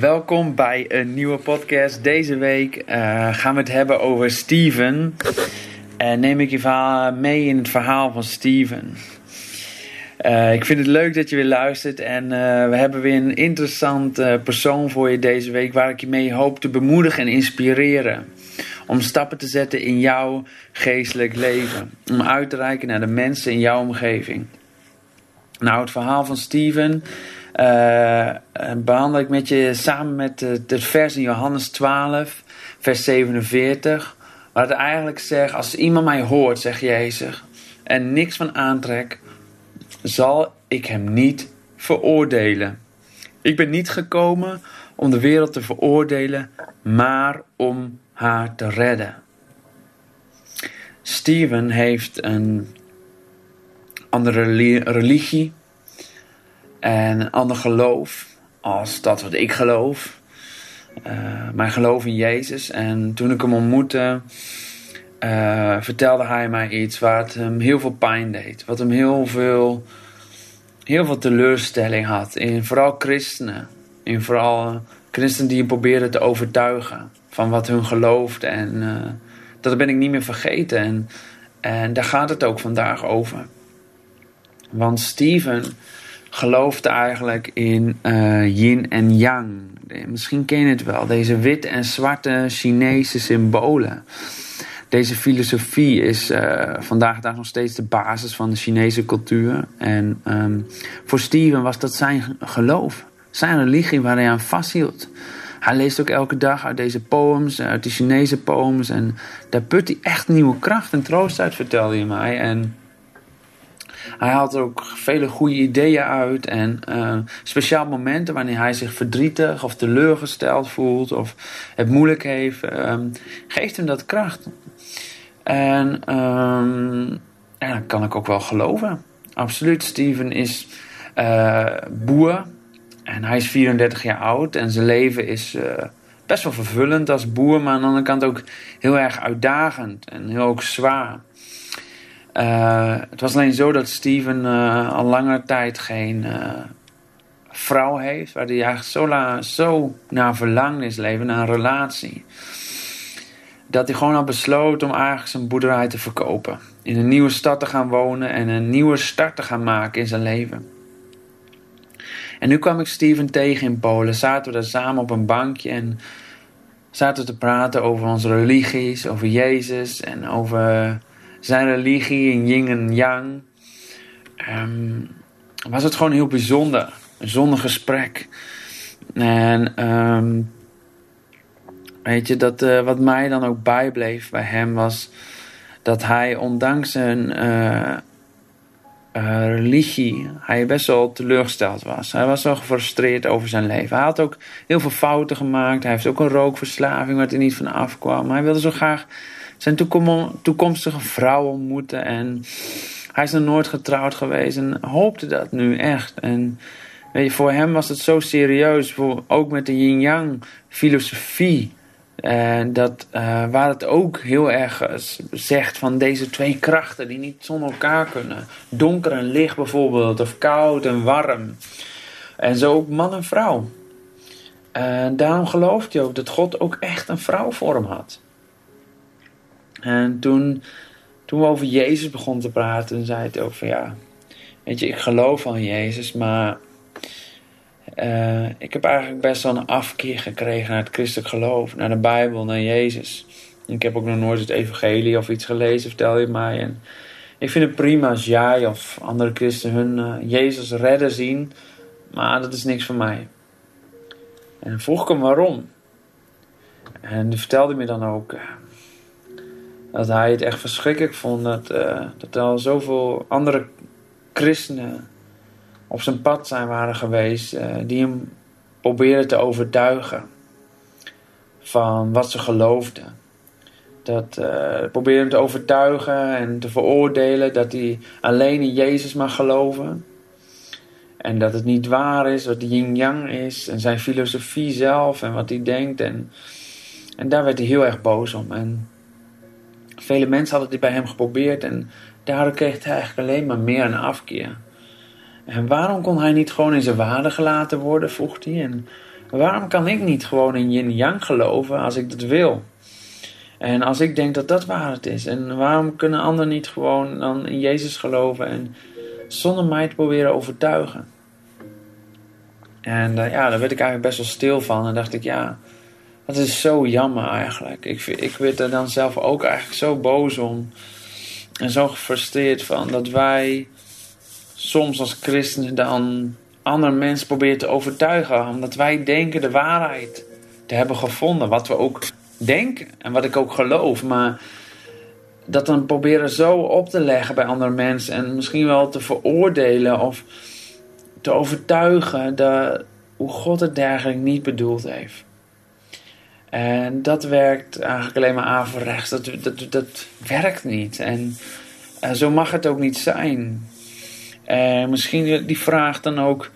Welkom bij een nieuwe podcast. Deze week uh, gaan we het hebben over Steven. En neem ik je mee in het verhaal van Steven. Uh, ik vind het leuk dat je weer luistert. En we hebben weer een interessante persoon voor je deze week. Waar ik je mee hoop te bemoedigen en inspireren. Om stappen te zetten in jouw geestelijk leven. Om uit te reiken naar de mensen in jouw omgeving. Nou, het verhaal van Steven behandel ik met je samen met het, vers in Johannes 12, vers 47. Waar het eigenlijk zegt, als iemand mij hoort, zegt Jezus, en niks van aantrek, zal ik hem niet veroordelen. Ik ben niet gekomen om de wereld te veroordelen, maar om haar te redden. Steven heeft een andere religie en een ander geloof als dat wat ik geloof. Uh, mijn geloof in Jezus. En toen ik hem ontmoette, uh, vertelde hij mij iets wat hem heel veel pijn deed. Wat hem heel veel, heel veel teleurstelling had. In vooral christenen. In vooral christenen die hem probeerden te overtuigen van wat hun geloofde. En uh, dat ben ik niet meer vergeten. En, en daar gaat het ook vandaag over. Want Steven geloofde eigenlijk in uh, yin en yang. Misschien ken je het wel, deze witte en zwarte Chinese symbolen. Deze filosofie is uh, vandaag de dag nog steeds de basis van de Chinese cultuur. En um, voor Steven was dat zijn geloof, zijn religie waar hij aan vasthield. Hij leest ook elke dag uit deze poems, uit de Chinese poems. En daar put hij echt nieuwe kracht en troost uit, vertelde hij mij. En hij haalt ook vele goede ideeën uit. En uh, speciaal momenten wanneer hij zich verdrietig of teleurgesteld voelt of het moeilijk heeft, uh, geeft hem dat kracht. En ja, dat kan ik ook wel geloven. Absoluut. Steven is uh, boer en hij is 34 jaar oud en zijn leven is uh, best wel vervullend als boer, maar aan de andere kant ook heel erg uitdagend en heel ook zwaar. Uh, het was alleen zo dat Steven uh, al lange tijd geen uh, vrouw heeft, waar hij eigenlijk zo, zo naar verlangt in zijn leven, naar een relatie. Dat hij gewoon had besloten om eigenlijk zijn boerderij te verkopen. In een nieuwe stad te gaan wonen en een nieuwe start te gaan maken in zijn leven. En nu kwam ik Steven tegen in Polen. Zaten we daar samen op een bankje en zaten we te praten over onze religies, over Jezus en over zijn religie in yin en yang. Um, was het gewoon heel bijzonder. Een gesprek. En um, weet je, dat, uh, wat mij dan ook bijbleef bij hem was dat hij ondanks zijn uh, uh, religie, hij best wel teleurgesteld was. Hij was wel gefrustreerd over zijn leven. Hij had ook heel veel fouten gemaakt. Hij heeft ook een rookverslaving waar hij niet van afkwam. Hij wilde zo graag zijn toekomstige vrouw ontmoeten. En hij is nog nooit getrouwd geweest en hoopte dat nu echt. En weet je, voor hem was het zo serieus, ook met de yin-yang filosofie. En dat, uh, waar het ook heel erg zegt van deze twee krachten die niet zonder elkaar kunnen. Donker en licht bijvoorbeeld, of koud en warm. En zo ook man en vrouw. En daarom gelooft hij ook dat God ook echt een vrouw voor hem had. En toen, toen we over Jezus begonnen te praten, zei hij ook van ja, weet je, ik geloof van Jezus, maar uh, ik heb eigenlijk best wel een afkeer gekregen naar het christelijk geloof, naar de Bijbel, naar Jezus. Ik heb ook nog nooit het evangelie of iets gelezen, vertel je mij. En ik vind het prima als jij of andere christenen hun uh, Jezus redden zien, maar dat is niks voor mij. En vroeg ik hem waarom. En die vertelde me dan ook, uh, dat hij het echt verschrikkelijk vond dat, uh, dat er al zoveel andere christenen op zijn pad zijn waren geweest uh, die hem probeerden te overtuigen van wat ze geloofden. Dat uh, hem te overtuigen en te veroordelen dat hij alleen in Jezus mag geloven. En dat het niet waar is wat yin-yang is en zijn filosofie zelf en wat hij denkt. En, en daar werd hij heel erg boos om. En Vele mensen hadden dit bij hem geprobeerd en daardoor kreeg hij eigenlijk alleen maar meer een afkeer. En waarom kon hij niet gewoon in zijn waarde gelaten worden, vroeg hij. En Waarom kan ik niet gewoon in yin yang geloven als ik dat wil? En als ik denk dat dat waar het is. En waarom kunnen anderen niet gewoon dan in Jezus geloven en zonder mij te proberen overtuigen? En uh, ja, daar werd ik eigenlijk best wel stil van. En dacht ik, ja, dat is zo jammer eigenlijk. Ik, ik werd er dan zelf ook eigenlijk zo boos om. En zo gefrustreerd van dat wij soms als christenen dan andere mensen proberen te overtuigen. Omdat wij denken de waarheid te hebben gevonden. Wat we ook denken en wat ik ook geloof. Maar dat dan proberen zo op te leggen bij andere mensen. En misschien wel te veroordelen of te overtuigen dat, hoe God het dergelijk niet bedoeld heeft. En dat werkt eigenlijk alleen maar averechts. Dat, dat, dat werkt niet. En uh, zo mag het ook niet zijn. En misschien die vraag dan ook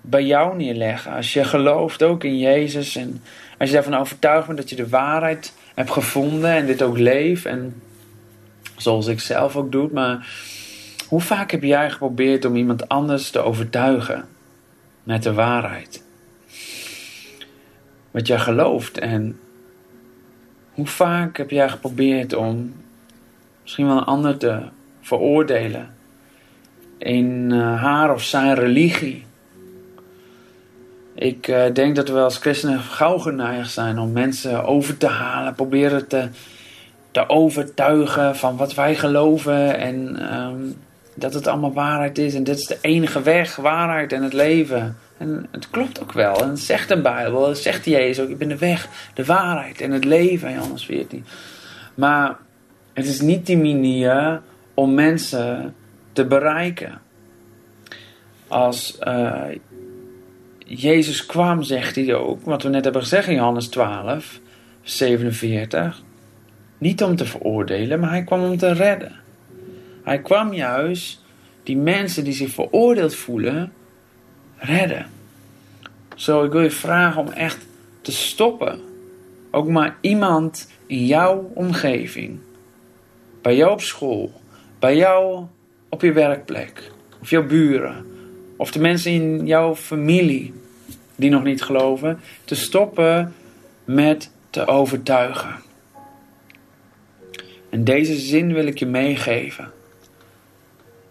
bij jou neerleggen. Als je gelooft ook in Jezus en als je daarvan overtuigd bent dat je de waarheid hebt gevonden en dit ook leeft en zoals ik zelf ook doe, maar hoe vaak heb jij geprobeerd om iemand anders te overtuigen met de waarheid? Wat jij gelooft en hoe vaak heb jij geprobeerd om misschien wel een ander te veroordelen in eh, haar of zijn religie? Ik uh, denk dat we als christenen gauw geneigd zijn om mensen over te halen, proberen te, te overtuigen van wat wij geloven en um, dat het allemaal waarheid is en dit is de enige weg, waarheid en het leven. En het klopt ook wel. En zegt de Bijbel, het zegt Jezus ook, ik ben de weg, de waarheid en het leven, Johannes 14. Maar het is niet die manier om mensen te bereiken. Als uh, Jezus kwam, zegt hij ook, wat we net hebben gezegd in Johannes 12, 47. Niet om te veroordelen, maar hij kwam om te redden. Hij kwam juist die mensen die zich veroordeeld voelen, redden. Zo, ik wil je vragen om echt te stoppen. Ook maar iemand in jouw omgeving, bij jou op school, bij jou op je werkplek, of jouw buren, of de mensen in jouw familie die nog niet geloven, te stoppen met te overtuigen. En deze zin wil ik je meegeven.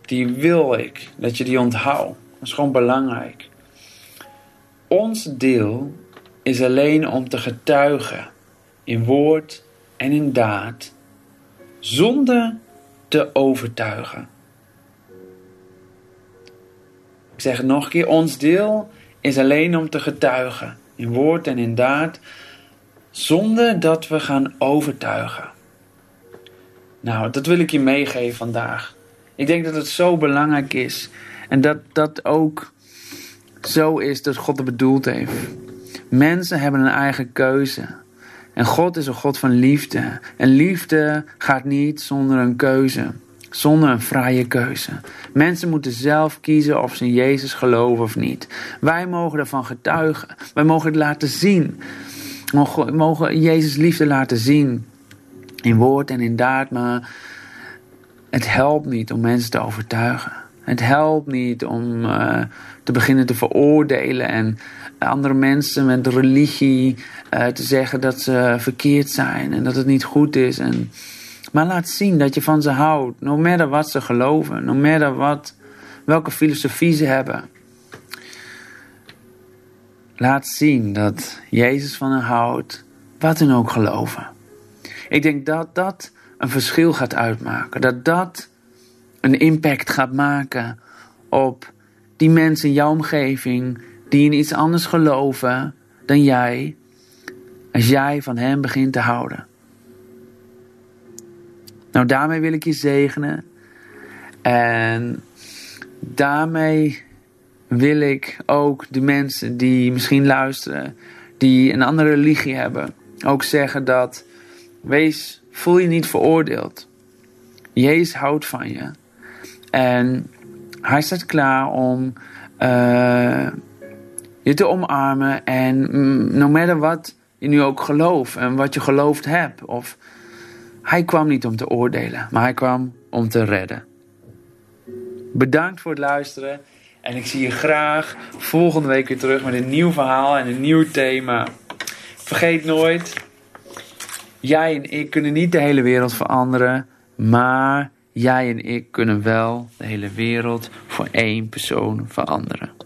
Die wil ik dat je die onthoudt. Dat is gewoon belangrijk. Ons deel is alleen om te getuigen in woord en in daad, zonder te overtuigen. Ik zeg het nog een keer: ons deel is alleen om te getuigen, in woord en in daad, zonder dat we gaan overtuigen. Nou, dat wil ik je meegeven vandaag. Ik denk dat het zo belangrijk is en dat dat ook zo is dat God het bedoeld heeft. Mensen hebben een eigen keuze. En God is een God van liefde. En liefde gaat niet zonder een keuze zonder een vrije keuze. Mensen moeten zelf kiezen of ze in Jezus geloven of niet. Wij mogen ervan getuigen. Wij mogen het laten zien. We mogen Jezus liefde laten zien. In woord en in daad. Maar het helpt niet om mensen te overtuigen. Het helpt niet om uh, te beginnen te veroordelen en andere mensen met religie uh, te zeggen dat ze verkeerd zijn en dat het niet goed is. En maar laat zien dat je van ze houdt. No matter wat ze geloven. No matter wat, welke filosofie ze hebben. Laat zien dat Jezus van hen houdt. Wat hun ook geloven. Ik denk dat dat een verschil gaat uitmaken. Dat dat een impact gaat maken op die mensen in jouw omgeving die in iets anders geloven dan jij, als jij van hen begint te houden. Nou, daarmee wil ik je zegenen. En daarmee wil ik ook de mensen die misschien luisteren, die een andere religie hebben, ook zeggen dat wees, voel je niet veroordeeld. Jezus houdt van je. En hij staat klaar om eh, je te omarmen. En mm, no matter wat je nu ook gelooft en wat je geloofd hebt. Of, hij kwam niet om te oordelen, maar hij kwam om te redden. Bedankt voor het luisteren. En ik zie je graag volgende week weer terug met een nieuw verhaal en een nieuw thema. Vergeet nooit, jij en ik kunnen niet de hele wereld veranderen, maar Jij en ik kunnen wel de hele wereld voor één persoon veranderen.